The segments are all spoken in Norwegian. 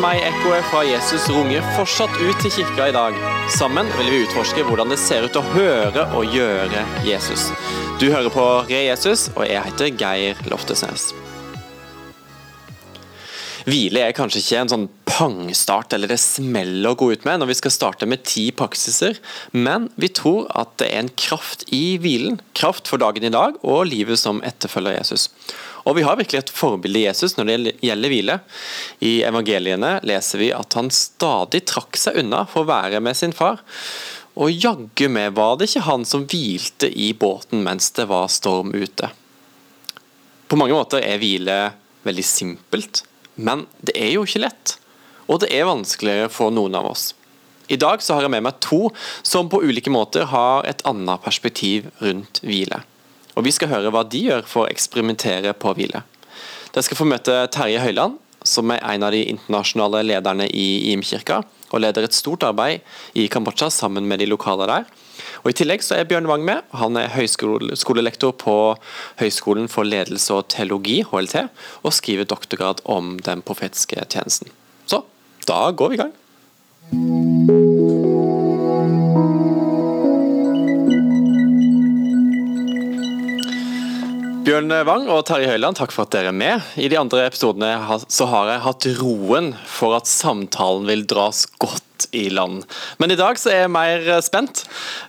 meg ekkoet fra Jesus runger fortsatt ut til kirka i dag. Sammen vil vi utforske hvordan det ser ut å høre og gjøre Jesus. Du hører på Re Jesus, og jeg heter Geir Loftesnes. Hvile er kanskje ikke en sånn pangstart eller det smeller å gå ut med når vi skal starte med ti praksiser, men vi tror at det er en kraft i hvilen. Kraft for dagen i dag og livet som etterfølger Jesus. Og vi har virkelig et forbilde i Jesus når det gjelder hvile. I evangeliene leser vi at han stadig trakk seg unna for å være med sin far. Og jaggu meg var det ikke han som hvilte i båten mens det var storm ute. På mange måter er hvile veldig simpelt, men det er jo ikke lett. Og det er vanskeligere for noen av oss. I dag så har jeg med meg to som på ulike måter har et annet perspektiv rundt hvile. Og Vi skal høre hva de gjør for å eksperimentere på hvile. Dere skal få møte Terje Høiland, som er en av de internasjonale lederne i IM-kirka, og leder et stort arbeid i Kambodsja sammen med de lokale der. Og I tillegg så er Bjørn Wang med. Han er høyskolelektor på Høgskolen for ledelse og teologi, HLT, og skriver doktorgrad om den profetiske tjenesten. Så da går vi i gang. Bjørn Wang og Terje Høiland, takk for at dere er med. I de andre episodene så har jeg hatt roen for at samtalen vil dras godt i land. Men i dag så er jeg mer spent.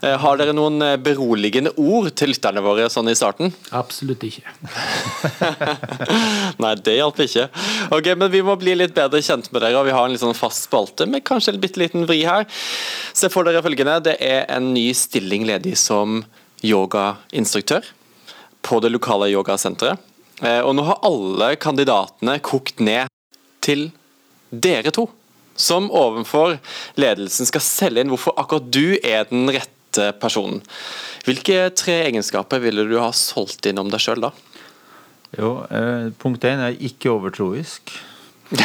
Eh, har dere noen beroligende ord til lytterne våre sånn i starten? Absolutt ikke. Nei, det hjalp ikke. Ok, Men vi må bli litt bedre kjent med dere, og vi har en litt sånn fast spalte med kanskje en bitte liten vri her. Se for dere følgende, det er en ny stilling ledig som yogainstruktør på det lokale yogasenteret. Eh, og nå har alle kandidatene kokt ned til dere to, som overfor ledelsen skal selge inn hvorfor akkurat du er den rette personen. Hvilke tre egenskaper ville du ha solgt inn om deg sjøl da? Jo, eh, Punkt én er ikke overtroisk.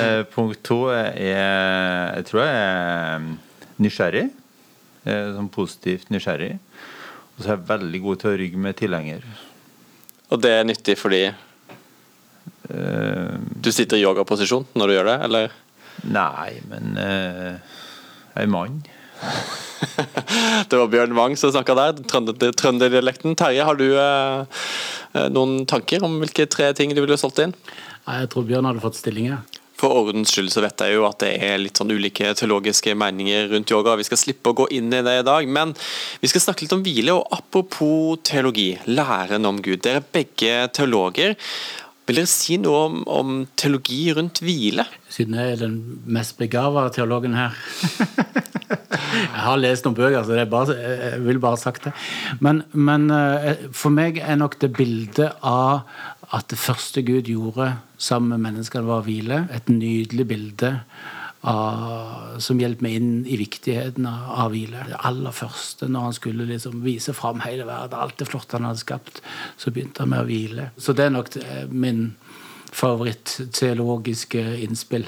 eh, punkt to er jeg tror jeg er nysgjerrig. Eh, sånn positivt nysgjerrig. Og så er jeg veldig god til å rygge med tilhenger. Og det er nyttig fordi uh, Du sitter i yogaposisjon når du gjør det, eller? Nei, men uh, jeg er mann. det var Bjørn Wang som snakka der, trønderdialekten. Terje, har du uh, noen tanker om hvilke tre ting du ville solgt inn? Jeg tror Bjørn hadde fått stillinger. For ordens skyld så vet jeg jo at det er litt sånn ulike teologiske meninger rundt yoga. Vi skal slippe å gå inn i det i dag, men vi skal snakke litt om hvile. Og apropos teologi, læren om Gud. Dere er begge teologer. Vil dere si noe om, om teologi rundt hvile? Siden jeg er den mest begava teologen her. jeg har lest noen bøker, så bare, jeg vil bare ha sagt det. Men, men eh, for meg er nok det bildet av at det første Gud gjorde sammen med menneskene, var hvile. Et nydelig bilde av, som hjelper meg inn i viktigheten av, hvile. Det aller første, når han skulle liksom vise fram hele verden, alt det flotte han hadde skapt, så begynte han med å hvile. Så det er nok min favoritt-teologiske innspill.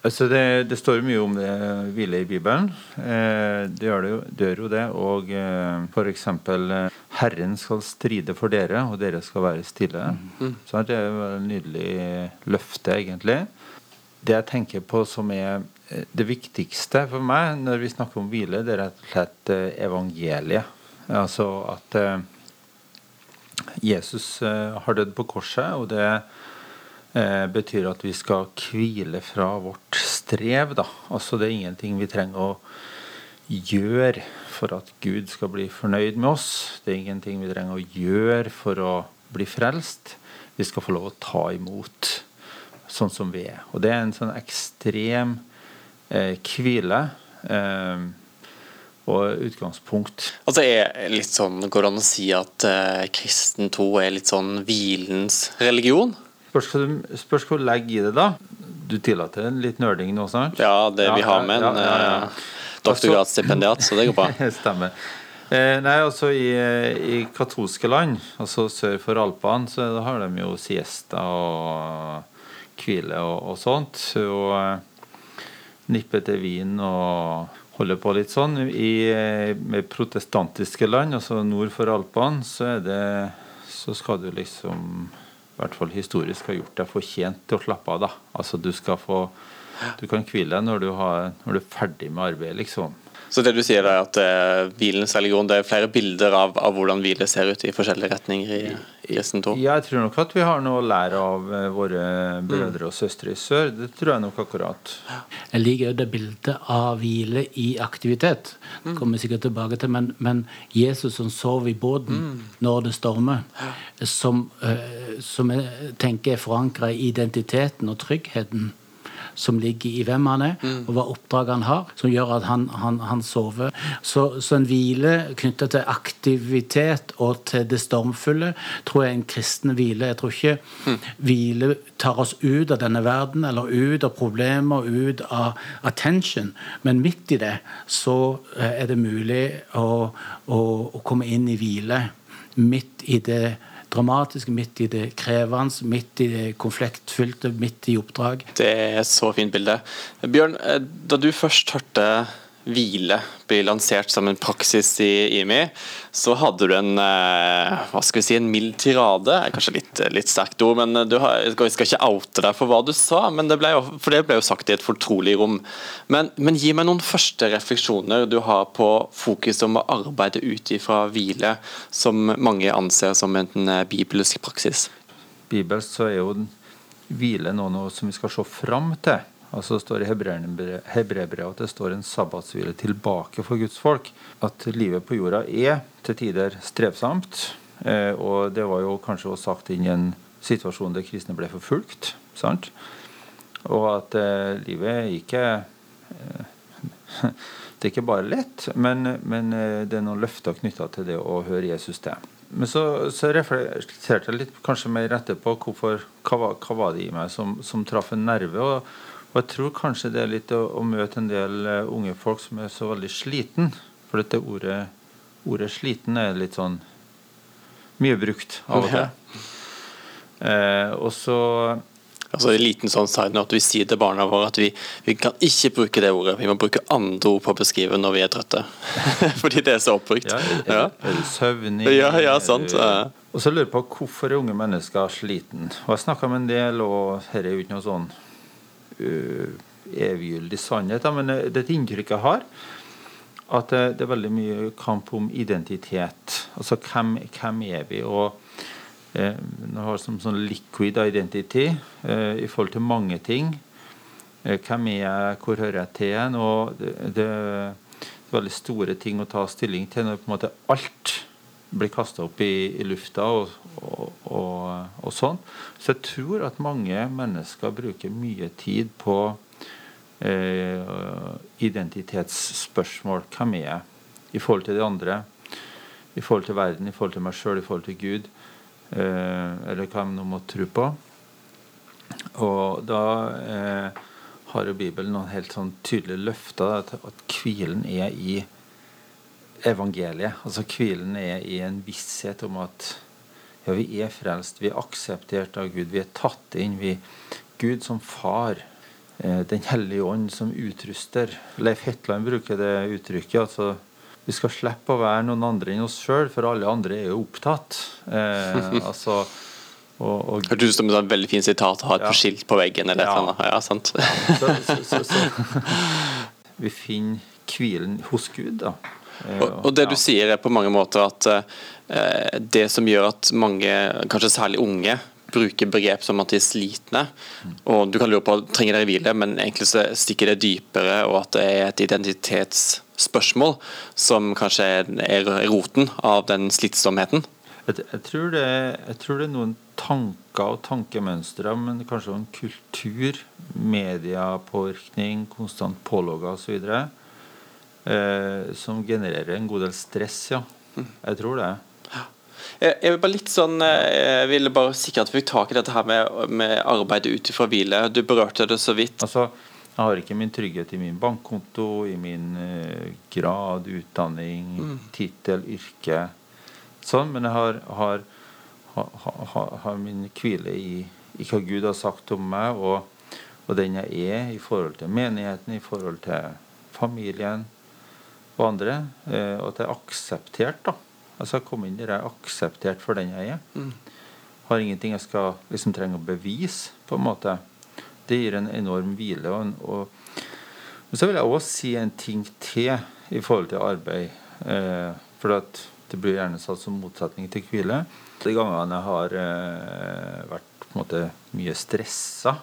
Altså det, det, står mye om det hvile i Bibelen. Eh, det, gjør det, jo, gjør jo det. Og eh, f.eks. Eh, 'Herren skal stride for dere, og dere skal være stille'. Mm. Så det er et nydelig løfte, egentlig. Det jeg tenker på som er eh, det viktigste for meg når vi snakker om hvile, det er rett og slett eh, evangeliet. Altså at eh, Jesus har dødd på korset, og det eh, betyr at vi skal hvile fra vårt strev. Da. Altså Det er ingenting vi trenger å gjøre for at Gud skal bli fornøyd med oss. Det er ingenting vi trenger å gjøre for å bli frelst. Vi skal få lov å ta imot sånn som vi er. Og det er en sånn ekstrem eh, hvile. Eh, og utgangspunkt. Altså er litt sånn, Går det an å si at eh, kristen tro er litt sånn hvilens religion? Spørs spørs hvor du legger i det, da. Du tillater en litt nerding nå, sant? Ja, det ja, vi har med en ja, ja, uh, doktorgradsstipendiat, så det går bra. Stemmer. Eh, nei, altså i, i, katolske land, altså sør for Alpene, så har de jo siesta og hvile og, og sånt. Og eh, nippe til vin og holde på litt sånn. I eh, med protestantiske land, altså nord for Alpene, så er det Så skal du liksom i hvert fall historisk har gjort deg fortjent til å slappe av. da. Altså Du skal få du kan hvile deg når du, har, når du er ferdig med arbeidet, liksom. Så det du sier er at uh, hvilens religion, det er flere bilder av, av hvordan hvile ser ut i forskjellige retninger i, i kristen tro? Ja, jeg tror nok at vi har noe å lære av uh, våre brødre og søstre i sør. Det tror jeg nok akkurat. Jeg liker det bildet av hvile i aktivitet. Det kommer vi sikkert tilbake til, men, men Jesus som sover i båten mm. når det stormer, som, uh, som jeg tenker er forankra i identiteten og tryggheten som ligger i hvem han er, mm. og hva oppdraget han har, som gjør at han, han, han sover. Så, så, en hvile knytta til aktivitet og til det stormfulle tror jeg er en kristen hvile. Jeg tror ikke mm. hvile tar oss ut av denne verden, eller ut av problemer, ut av attention, men midt i det så eh, er det mulig å, å, å komme inn i hvile. Midt i det dramatisk, midt i det krevende, midt i det konfliktfylte, midt i oppdrag. Det er et så fint bilde. Bjørn, eh, da du først hørte hvile blir lansert som en praksis i IMI, så hadde du en eh, hva skal vi si, en mild tirade. Kanskje litt, litt sterkt ord, men du har, jeg skal ikke oute deg for hva du sa. Det jo, for det ble jo sagt i et fortrolig rom. Men, men gi meg noen første refleksjoner du har på fokus om å arbeide ut ifra hvile, som mange anser som en eh, bibelsk praksis. Bibelsk så er jo hvile noe som vi skal se fram til. Altså det står i hebreerbrevet at det står en sabbatshvile tilbake for Guds folk. At livet på jorda er til tider strevsomt. Eh, og det var jo kanskje også sagt inn i en situasjon der kristne ble forfulgt. sant? Og at eh, livet ikke eh, Det er ikke bare lett, men, men eh, det er noen løfter knytta til det å høre Jesus til. Men så, så reflekterte jeg litt kanskje mer etterpå hvorfor, hva, hva var det i meg som, som traff en nerve. og og jeg tror kanskje det er litt å, å møte en del uh, unge folk som er så veldig sliten. For dette ordet, ordet 'sliten' er litt sånn mye brukt av og til. Uh, og så Altså En liten sånn side at vi sier til barna våre at vi, vi, kan ikke bruke det ordet. Vi må bruke andre ord på å beskrive når vi er trøtte. Fordi det er så oppbrukt. Ja, er, du søvnig? Ja, ja, sant. Ja. Og så lurer jeg på hvorfor er unge mennesker sliten. Og Jeg snakka med en del, og dette er jo ikke noe sånn eviggyldig sannhet, men det er et inntrykk jeg har. At det, det, er veldig mye kamp om identitet. Altså hvem, hvem er vi? Og eh, har som sånn liquid identity eh, i forhold til mange ting. Eh, hvem er jeg, hvor hører jeg til? Og det, det, er veldig store ting å ta stilling til når på en måte alt blir kasta opp i, i lufta og, og, og, og, sånn. Så jeg tror at mange mennesker bruker mye tid på eh, identitetsspørsmål. Hvem er jeg i forhold til de andre? I forhold til verden, i forhold til meg sjøl, i forhold til Gud? Eh, eller hva de nå måtte tro på. Og da eh, har jo Bibelen noen helt sånn tydelige løfter at, at hvilen er i evangeliet. Altså Hvilen er i en visshet om at ja, vi er frelst, vi er akseptert av Gud, vi er tatt inn. vi Gud som far, eh, Den hellige ånd som utruster. Leif Hetland bruker det uttrykket. altså Vi skal slippe å være noen andre enn oss sjøl, for alle andre er jo opptatt. Eh, altså og, og, Hørtes ut som et veldig fint sitat å ha et ja. skilt på veggen. eller ja. et Ja, sant. så, så, så, vi finner hvilen hos Gud, da. Og, og det du sier er på mange måter at uh, det som gjør at mange, kanskje særlig unge, bruker begrep som at de er slitne. Og du kan lure på trenger dere hvile, men egentlig så stikker det dypere, og at det er et identitetsspørsmål som kanskje er roten av den slitsomheten. Jeg, jeg, tror det, jeg, tror det, er noen tanker og tankemønstre, men kanskje en kultur, mediepåvirkning, konstant pålogger osv eh, som genererer en god del stress, ja. Jeg tror det. Jeg vil bare litt sånn, eh, jeg ville bare sikre at vi fikk tak i dette her med, med arbeid ut fra hvile. Du berørte det så vidt. Altså, jeg har ikke min trygghet i min bankkonto, i min uh, grad, utdanning, mm. tittel, yrke. Sånn, men jeg har, har, har, har min hvile i, i, hva Gud har sagt om meg, og, og den jeg er i forhold til menigheten, i forhold til familien, og andre. Eh, og at jeg er akseptert. da. Altså jeg kom inn der jeg er akseptert for den jeg er. Mm. har ingenting jeg skal liksom trenge å bevise, på en måte. Det gir en enorm hvile. Og, og, og så vil jeg også si en ting til i forhold til arbeid. Eh, for det blir gjerne satt som motsetning til hvile. De gangene jeg har eh, vært på en måte mye stressa,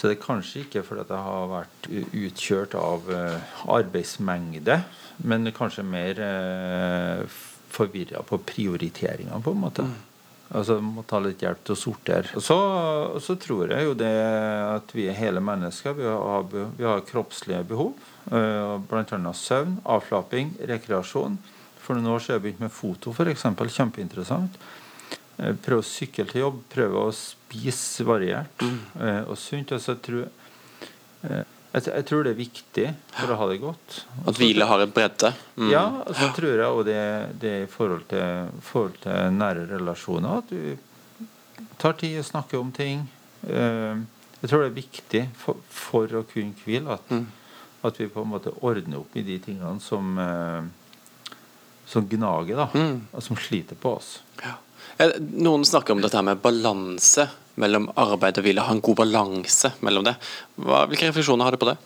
så det er kanskje ikke fordi jeg har vært utkjørt av eh, arbeidsmengde, men kanskje mer eh, forvirra på prioriteringene, på en måte. Mm. Altså må ta litt hjelp til å sortere. Så, så, tror jeg jo det at vi er hele mennesker. Vi har, vi har kroppslige behov. Eh, Bl.a. søvn, avslapping, rekreasjon. For noen år siden jeg begynt med foto, f.eks. Kjempeinteressant. Uh, prøve å sykle til jobb, prøve å spise variert mm. uh, og sunt. Altså, jeg, tror jeg jeg, jeg, tror det er viktig for å ha det godt. At hvile har en bredde? Mm. Ja, så tror jeg også det, det i forhold til, forhold til, nære relasjoner. At du tar tid å snakke om ting. Eh, jeg tror det er viktig for, for å kunne hvile at, mm. at, vi på en måte ordner opp i de tingene som, eh, som gnager, da. Mm. Og som sliter på oss. Ja. Noen snakker om dette med balanse mellom arbeid og hvile. Ha en god balanse mellom det. Hva, hvilke refleksjoner har du på det?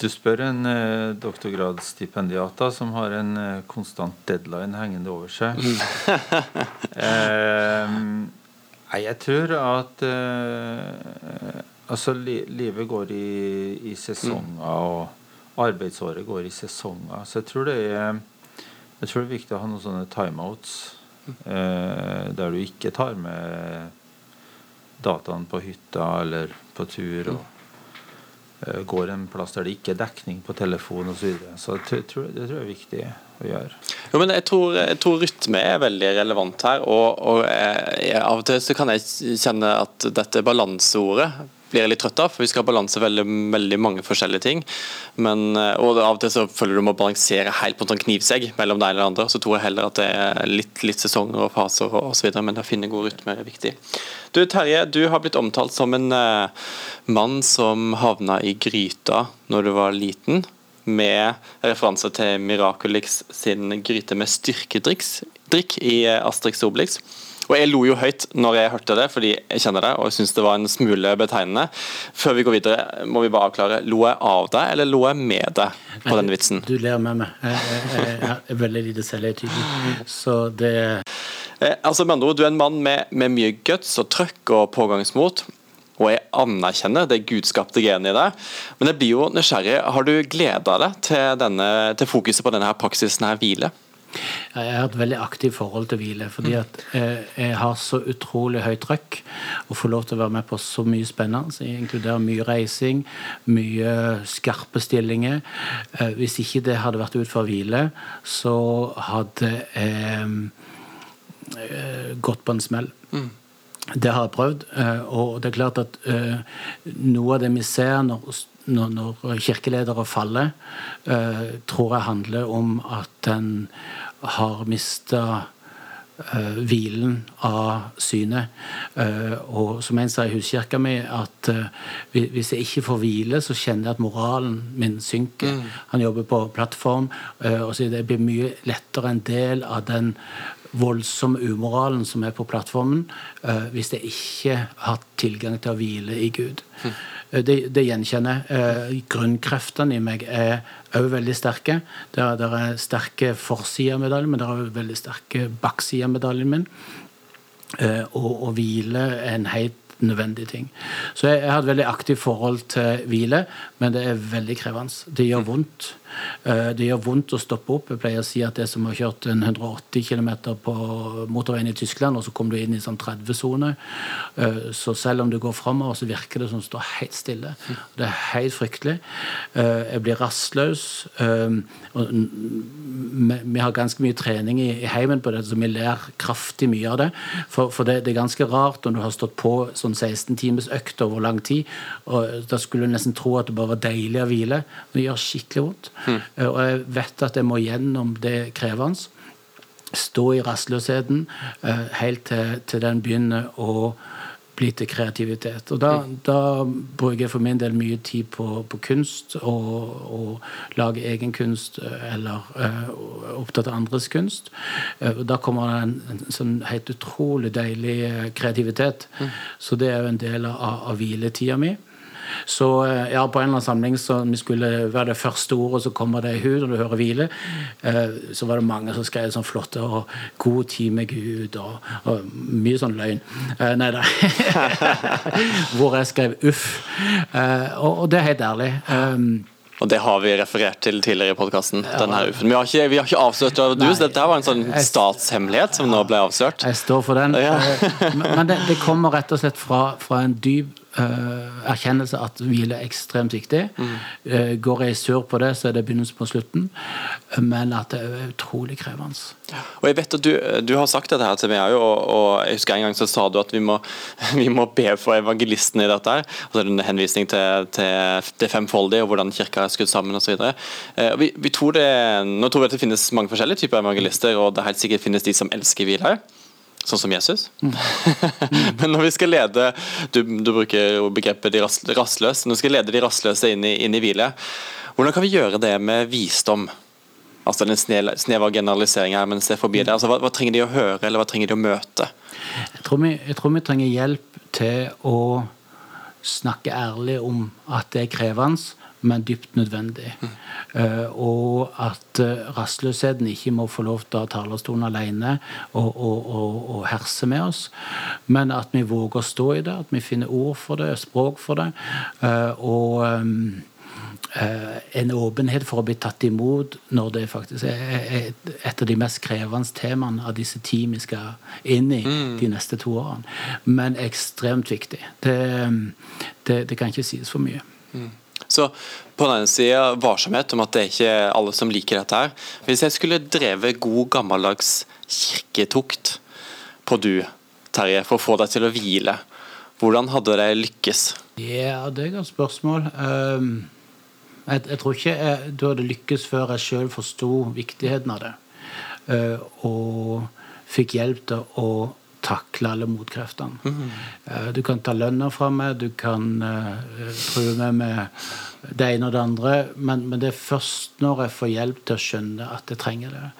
Du spør en eh, doktorgradsstipendiat som har en eh, konstant deadline hengende over seg. eh, nei, jeg tror at eh, Altså, li, livet går i, i sesonger, og arbeidsåret går i sesonger. Så jeg tror det er jeg tror det er viktig å ha noen sånne timeouts eh, der du ikke tar med dataen på hytta eller på tur. og eh, Går en plass der det ikke er dekning på telefon osv. Så, videre. så det det tror jeg er viktig å gjøre. Jo, men jeg tror, jeg tror rytme er veldig relevant her. Og, og jeg, av og til så kan jeg kjenne at dette balanseordet blir jeg litt trøtt av, for vi skal balanse veldig, veldig mange forskjellige ting. Men, eh, og av og til så føler du må balansere helt på en sånn knivsegg mellom deg det andre. Så tror jeg heller at det er litt, litt sesonger og faser og osv., men å finne god rytme er viktig. Du Terje, du har blitt omtalt som en uh, mann som havna i gryta når du var liten, med referanse til Miraculix sin gryte med styrkedrikk i eh, Astrix Obelix. Og Jeg lo jo høyt når jeg hørte det, fordi jeg kjenner det og jeg syns det var en smule betegnende. Før vi går videre, må vi bare avklare. Lo jeg av deg, eller lo jeg med deg på denne vitsen? Du ler med meg. Jeg, jeg, jeg er veldig lite selvhøytidelig, så det eh, Altså med andre ord, Du er en mann med, med mye guts og trøkk og pågangsmot og jeg anerkjenner det gudskapte genet i deg. Men jeg blir jo nysgjerrig. Har du gleda deg til, denne, til fokuset på denne praksisen her hvile? Jeg har et veldig aktivt forhold til hvile. Fordi at eh, jeg har så utrolig høyt trøkk og får lov til å være med på så mye spennende. Så jeg inkluderer mye reising, mye skarpe stillinger. Eh, hvis ikke det hadde vært ut for hvile, så hadde jeg eh, gått på en smell. Mm. Det har jeg prøvd. Og det er klart at noe av det vi ser når når, kirkeledere faller, eh, tror jeg handler om at en har mista eh, hvilen av synet. Eh, og som en sa i huskirka mi, at eh, hvis jeg ikke får hvile, så kjenner jeg at moralen min synker. Mm. Han jobber på plattform, eh, og så det blir mye lettere en del av den voldsomme umoralen som er på plattformen, eh, hvis jeg ikke har tilgang til å hvile i Gud. Mm. Det, det gjenkjenner jeg. Eh, grunnkreftene i meg er òg veldig sterke. Det er, det er sterke forsider av medaljen, men det er òg veldig sterke baksider av medaljen min. Og, og hvile er en helt nødvendig ting. Så jeg, jeg har et veldig aktivt forhold til hvile, men det er veldig krevende. Det gjør vondt. Eh, det gjør vondt å stoppe opp. Jeg pleier å si at det som å ha kjørt 180 km på motorveien i Tyskland, og så kommer du inn i sånn 30-sone. Eh, så selv om du går framover, så virker det som du står helt stille. Det er helt fryktelig. Eh, jeg blir rastløs. Vi har ganske mye trening i heimen på det, så vi ler kraftig mye av det. For, det, er ganske rart når du har stått på sånn 16 timers økt over lang tid. og Da skulle du nesten tro at det bare var deilig å hvile. Det gjør skikkelig vondt. Mm. Og jeg vet at jeg må gjennom det krevende. Stå i rastløsheten eh, helt til, til den begynner å bli til kreativitet. Og da, da bruker jeg for min del mye tid på, på kunst, og, og lage egen kunst eller uh, opptatt av andres kunst. Uh, da kommer det en, en, sånn helt utrolig deilig kreativitet. Mm. Så det er jo en del av, av hviletida mi. Så eh, ja, på en eller annen samling så vi skulle være det første ordet, så kommer det hud, og du hører hvile. Eh, så var det mange som skrev sånn flotte og 'god tid med Gud' og, og mye sånn løgn. Eh, nei da. Hvor jeg skrev 'uff'. Og, det er helt ærlig. Og det har vi referert til tidligere i podkasten. Ja. Vi, har ikke, vi har ikke avslørt det. Du, så dette var en sånn statshemmelighet som nå ble avslørt. Jeg står for den. Ja. Men det, det, kommer rett og slett fra, fra en dyp erkjennelse at hvile er ekstremt viktig. Mm. Uh, går jeg sur på det, så er det begynnelsen på slutten. Men at det er utrolig krevende. Og jeg vet at Du, du har sagt dette her til meg og, og, jeg husker en gang så sa du at vi må, vi må be for evangelistene i dette. her, altså en henvisning til, til det femfoldige og hvordan kirka er skutt sammen osv. Uh, vi, vi tror det, nå tror vi at det finnes mange forskjellige typer evangelister, og det helt sikkert finnes de som elsker hvile. Sånn som Jesus. Mm. Men når vi skal lede Du, du bruker jo begrepet de rastløse. Når vi skal lede de rastløse inn i, inn i hvile, hvordan kan vi gjøre det med visdom? Altså den av generalisering her, mens det er forbi det. Altså, hva, hva, trenger de å høre, eller hva trenger de å møte? Jeg tror, vi, jeg tror vi trenger hjelp til å snakke ærlig om at det er krevende men dypt nødvendig. Uh, og at uh, rastløsheten ikke må få lov til å ha talerstolen alene og, og, og, og, herse med oss, men at vi våger å stå i det, at vi finner ord for det, språk for det. Uh, og um, en åpenhet for å bli tatt imot når det faktisk er et av de mest krevende temaene av disse ti vi skal inn i mm. de neste to årene. Men ekstremt viktig. Det, det, det kan ikke sies for mye. Mm. Så på den ene sida varsomhet om at det er ikke alle som liker dette her. Hvis jeg skulle drevet god, gammeldags kirketukt på du, Terje, for å få deg til å hvile, hvordan hadde det lykkes? Ja, det er et godt spørsmål. Um, jeg, jeg, tror ikke jeg, du hadde lykkes før jeg sjøl forsto viktigheten av det. Uh, og fikk hjelp til å takle alle motkreftene. Mm. Du kan ta lønna fra meg, du kan uh, true meg med det ene og det andre, men, men, det er først når jeg får hjelp til å skjønne at jeg trenger det.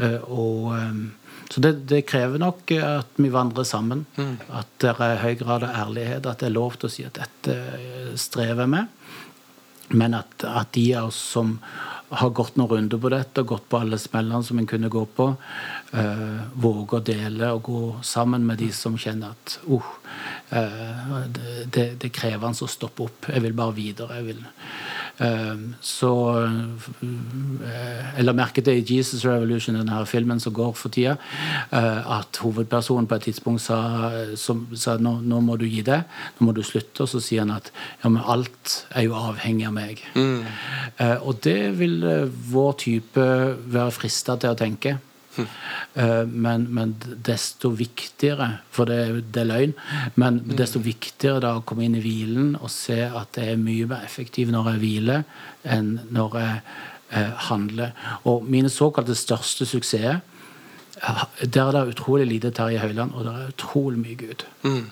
Uh, og um, så det, det, krever nok at vi vandrer sammen. Mm. At det er høy grad av ærlighet. At det er lov til å si at dette strever jeg med. Men at, at de av oss som har gått noen runder på dette og gått på alle smellene som en kunne gå på. Uh, våge å dele og gå sammen med de som kjenner at uh, uh, det, det, krever krevende å stoppe opp. Jeg vil bare videre. jeg vil så Jeg la merke til i 'Jesus Revolution', denne filmen som går for tida, eh, at hovedpersonen på et tidspunkt sa, som, sa nå, nå, må du gi det, nå må du slutte'. Og så sier han at ja, men alt er jo avhengig av meg. Mm. Og det vil eh, vår type være frista til å tenke. Eh, men, men, desto viktigere, for det, det, er løgn, men desto viktigere da å komme inn i hvilen og se at det er mye mer effektivt når jeg hviler, enn når jeg eh, handler. Og mine såkalte største suksesser Der er det utrolig lite Terje Høiland, og det er utrolig mye Gud. Mm.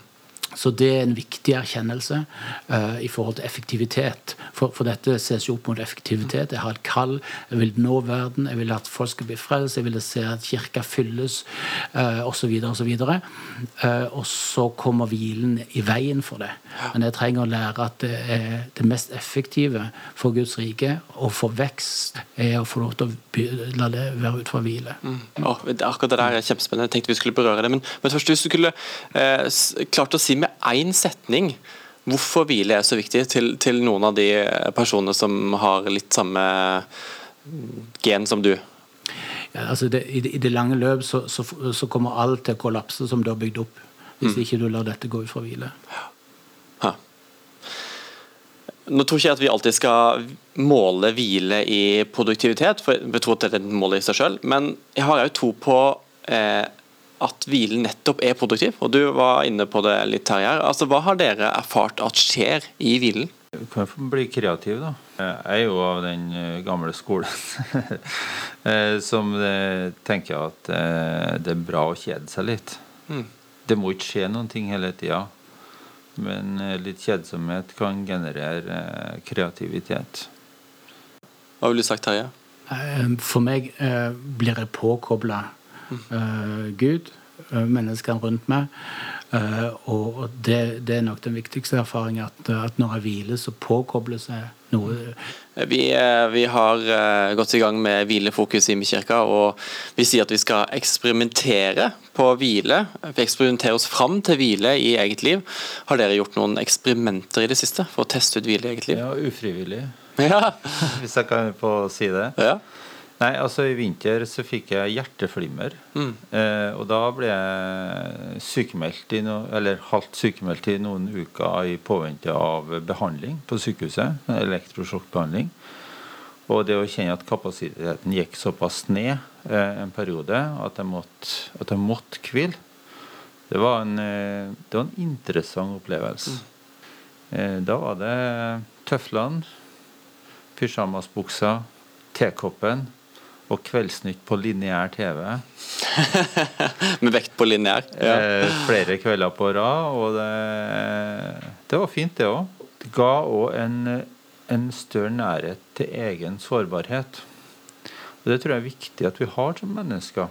Så det er en viktig erkjennelse uh, i forhold til effektivitet. For, for, dette ses jo opp mot effektivitet. Jeg har et kall. Jeg vil nå verden. Jeg vil at folk skal bli frelst. Jeg vil se at kirka fylles, uh, osv. osv. Uh, og så kommer hvilen i veien for det. Men jeg trenger å lære at det er det mest effektive for Guds rike og for vekst er å få lov til å la det være ut fra hvile. Mm. Oh, akkurat det der er kjempespennende. Jeg tenkte vi skulle berøre det. Men, men først hvis du skulle eh, klart å si med én setning hvorfor hvile er så viktig til, til, noen av de personene som har litt samme gen som du? Ja, altså det, i, det, i, det, lange løp så, så, så, kommer alt til å kollapse som du har bygd opp. Hvis mm. ikke du lar dette gå ut fra hvile. Ja. Nå tror ikke jeg at vi alltid skal måle hvile i produktivitet, for jeg tror at det er et mål i seg sjøl, men jeg har òg tro på eh, at hvilen nettopp er produktiv. Og Du var inne på det litt, Terje. Altså, hva har dere erfart at skjer i hvilen? Du kan bli kreativ, da. Jeg er jo av den eh, gamle skolen eh, som eh, tenker at det er bra å kjede seg litt. Mm. Det må ikke skje noen ting hele tida. Men litt kjedsomhet kan generere kreativitet. Hva ville du sagt, Terje? Eh, For meg eh, blir jeg påkobla Gud, eh, menneskene rundt meg. eh, og det, det er nok den viktigste erfaringen, at, at når jeg hviler, så påkobles jeg noe. Vi, eh, vi har eh, gått i gang med hvilefokus i kirka, og vi sier at vi skal eksperimentere på hvile. Vi eksperimenterer oss fram til hvile i eget liv. Har dere gjort noen eksperimenter i det siste for å teste ut hvile i eget liv? Ja, ufrivillig, Ja. hvis jeg kan få si det. ja. Nei, altså I vinter så fikk jeg hjerteflimmer. Mm. Eh, og da ble jeg sykemeldt i no, eller halvt sykemeldt i noen uker i påvente av behandling på sykehuset. Elektrosjokkbehandling. Og det å kjenne at kapasiteten gikk såpass ned eh, en periode at jeg måtte, at jeg måtte hvile, det var en, eh, det var en interessant opplevelse. Eh, da var det tøflene, pysjamasbuksa, tekoppen og Kveldsnytt på lineær TV. Med vekt på lineær. Ja. Eh, flere kvelder på rad, og det, det var fint, det òg. Det ga òg en, en større nærhet til egen sårbarhet. Og Det tror jeg er viktig at vi har som mennesker.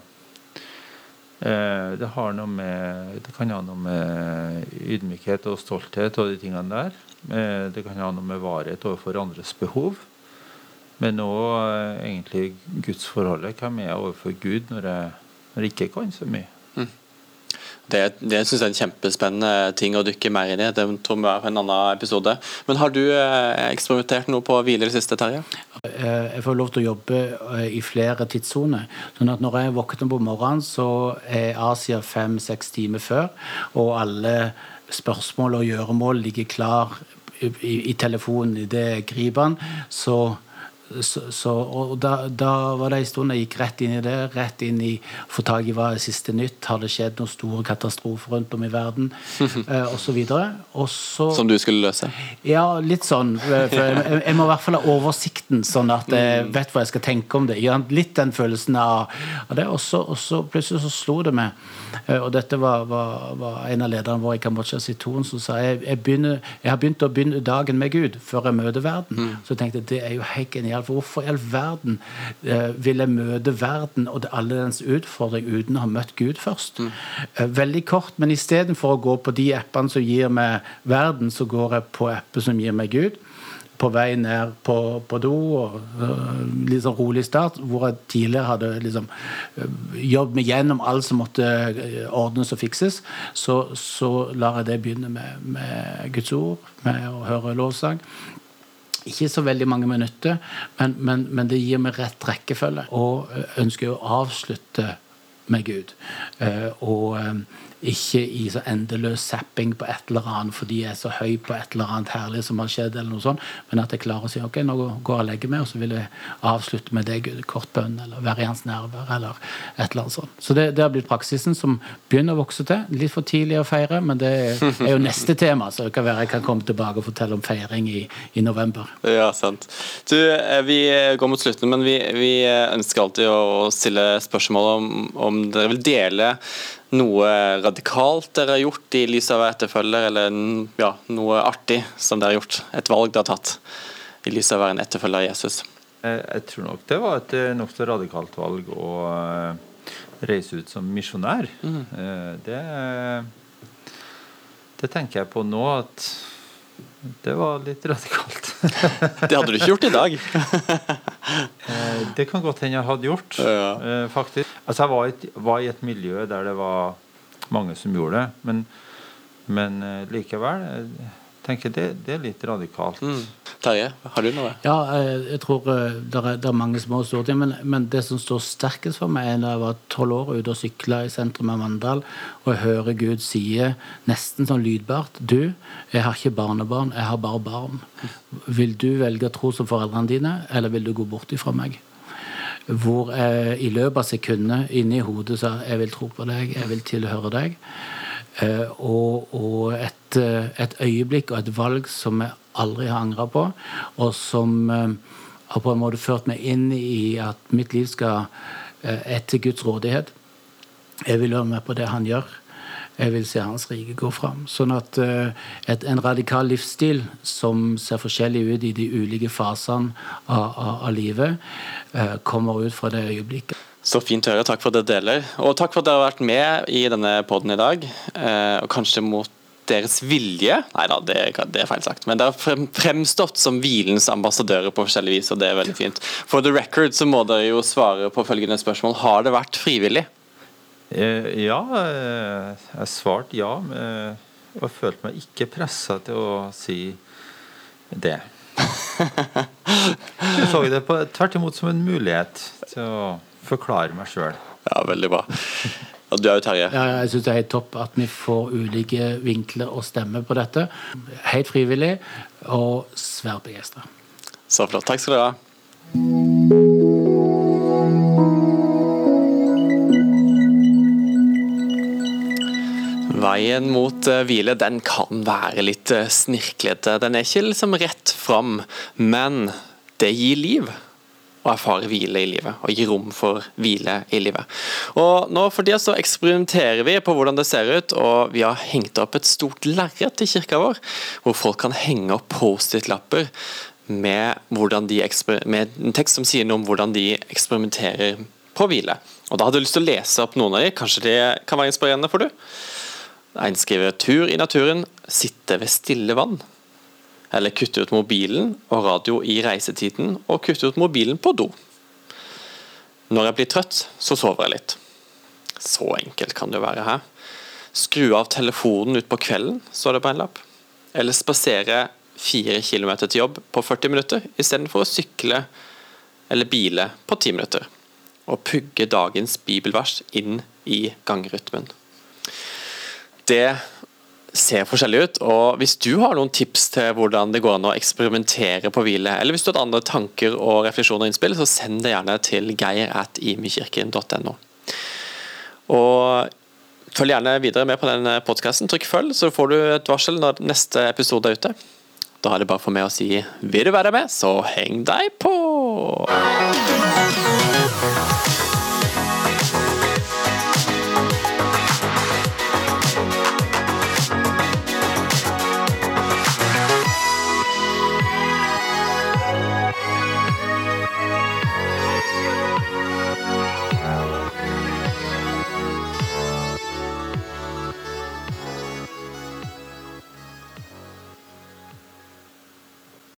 Eh, det, har noe med, det kan ha noe med ydmykhet og stolthet og de tingene der. Eh, det kan ha noe med varighet overfor andres behov. Men òg egentlig gudsforholdet. Hvem er jeg overfor Gud når jeg, når jeg ikke kan så mye? Det, det synes jeg er en kjempespennende ting å dykke mer inn i. Det tror vi er på en annen episode. Men har du eh, eksperimentert noe på hvile i det siste, Terje? Eh, Jeg får lov til å jobbe eh, i flere tidssoner. Sånn at når jeg våkner på morgenen, så er Asia fem-seks timer før, og alle spørsmål og gjøremål ligger klar i, i, i telefonen idet jeg griper den. Så så, så, og da, da var det en stund jeg gikk rett inn i det. Rett inn i få tak i hva er siste nytt. Har det skjedd noen store katastrofer rundt om i verden? eh, og så videre. Og så Som du skulle løse? ja, litt sånn. For jeg, jeg må i hvert fall ha oversikten, sånn at jeg vet hva jeg skal tenke om det. Litt den følelsen av, av det. Og så, og så plutselig så slo det meg, eh, og dette var, var, var en av lederne våre i Kambodsja Siton som sa jeg, jeg, begynner, jeg har begynt å begynne dagen med Gud før jeg møter verden. Så jeg tenkte det er jo helt genialt. For hvorfor i all verden eh, vil jeg møte verden og det, alle dens utfordring uten å ha møtt Gud først? Eh, veldig kort, men istedenfor å gå på de appene som gir meg verden, så går jeg på apper som gir meg Gud. På vei ned på, på do og uh, litt sånn rolig start, hvor jeg tidligere hadde liksom øh, jobbet meg gjennom alt som måtte ordnes og fikses, så, så lar jeg det begynne med, med Guds ord, med å høre lovsang. Ikke så veldig mange minutter, men, men, men det gir meg rett rekkefølge. Og ønsker å avslutte med Gud. Eh, og eh, ikke i så endeløs zapping på et eller annet fordi jeg er så høy på et eller annet herlig som har skjedd, eller noe sånt, men at jeg klarer å si ok, nå går jeg og legger meg, og så vil jeg avslutte med deg, kort bønn, eller være i hans nerver, eller et eller annet sånt. Så det, det har blitt praksisen som begynner å vokse til. Litt for tidlig å feire, men det er jo neste tema, så det kan være jeg kan komme tilbake og fortelle om feiring i, i november. Ja, sant. Du, eh, vi går mot slutten, men vi, vi ønsker alltid å stille spørsmål om, om dere vil dele noe radikalt dere har gjort i lys av etterfølger, eller ja, noe artig som dere har gjort. Et valg dere har tatt i lys av å være en etterfølger av Jesus. Jeg, jeg tror nok det var et eh, nokså radikalt valg å eh, reise ut som misjonær. Mm. Det, det tenker jeg på nå at det var litt radikalt. Det hadde du ikke gjort i dag. Eh, Det kan godt hende jeg hadde gjort, Ja. eh, faktisk. Altså, jeg var i, et, var i et miljø der det var mange som gjorde det, men, men eh, likevel tenker det, det er litt radikalt. Mm. Terje, har du noe? Ja, eh, jeg tror det er, det er mange små og store ting, men, men det som står sterkest for meg, er da jeg var tolv år ute og sykla i sentrum av Mandal, og jeg hører Gud sie, nesten sånn lydbart, du, jeg har ikke barnebarn, jeg har bare barn. Vil du velge å tro som foreldrene dine, eller vil du gå bort ifra meg? Hvor jeg i løpet av sekundet inni hodet sa jeg vil tro på deg, jeg vil tilhøre deg. Eh, og, og et, eh, et øyeblikk og et valg som jeg aldri har angra på, og som eh, har på en måte ført meg inn i at mitt liv skal eh, etter Guds rådighet. Jeg vil være med på det han gjør. jeg vil se Hans rike gå fram. Sånn at et, en radikal livsstil som ser forskjellig ut i de ulike fasene av, av, av livet, kommer ut fra det øyeblikket. Så fint å høre. Takk for at dere deler. Og takk for at dere har vært med i denne poden i dag. Eh, og kanskje mot deres vilje Nei da, det, det, er feil sagt. Men dere har fremstått som hvilens ambassadører på forskjellig vis, og det er veldig fint. For the record så må dere jo svare på følgende spørsmål. Har det vært frivillig? Eh, ja, eh, jeg svarte ja. Og jeg følte meg ikke pressa til å si det. Jeg så det på, tvert imot som en mulighet til å forklare meg sjøl. Ja, veldig bra. Og du er jo Terje. Ja, jeg syns det er helt topp at vi får ulike vinkler og stemmer på dette. Helt frivillig og svært begeistra. Så flott. Takk skal dere ha. Veien mot eh, hvile den kan være litt eh, snirklete. Den er ikke liksom rett fram, men det gir liv å erfare hvile i livet, og gi rom for hvile i livet. Og nå For tida så eksperimenterer vi på hvordan det ser ut, og vi har hengt opp et stort lerret i kirka vår, hvor folk kan henge opp Post-It-lapper med, med, en tekst som sier noe om hvordan de eksperimenterer på hvile. Og Da hadde jeg lyst til å lese opp noen av de, kanskje det kan være inspirerende for du? En skriver 'Tur i naturen, sitte ved stille vann'. Eller kutte ut mobilen og radio i reisetiden, og kutte ut mobilen på do. Når jeg blir trøtt, så sover jeg litt. Så enkelt kan det jo være her. Skru av telefonen utpå kvelden, står det på en lapp. Eller spasere fire kilometer til jobb på 40 minutter, istedenfor å sykle eller bile på 10 minutter. Og pugge dagens bibelvers inn i gangrytmen. Det ser forskjellig ut. og Hvis du har noen tips til hvordan det går an å eksperimentere på hvile, eller hvis du har andre tanker og refleksjoner og innspill, så send det gjerne til geir at imekirken.no. Og Følg gjerne videre med på den podkasten. Trykk følg, så får du et varsel når neste episode er ute. Da er det bare for meg å si vil du være med, så heng deg på!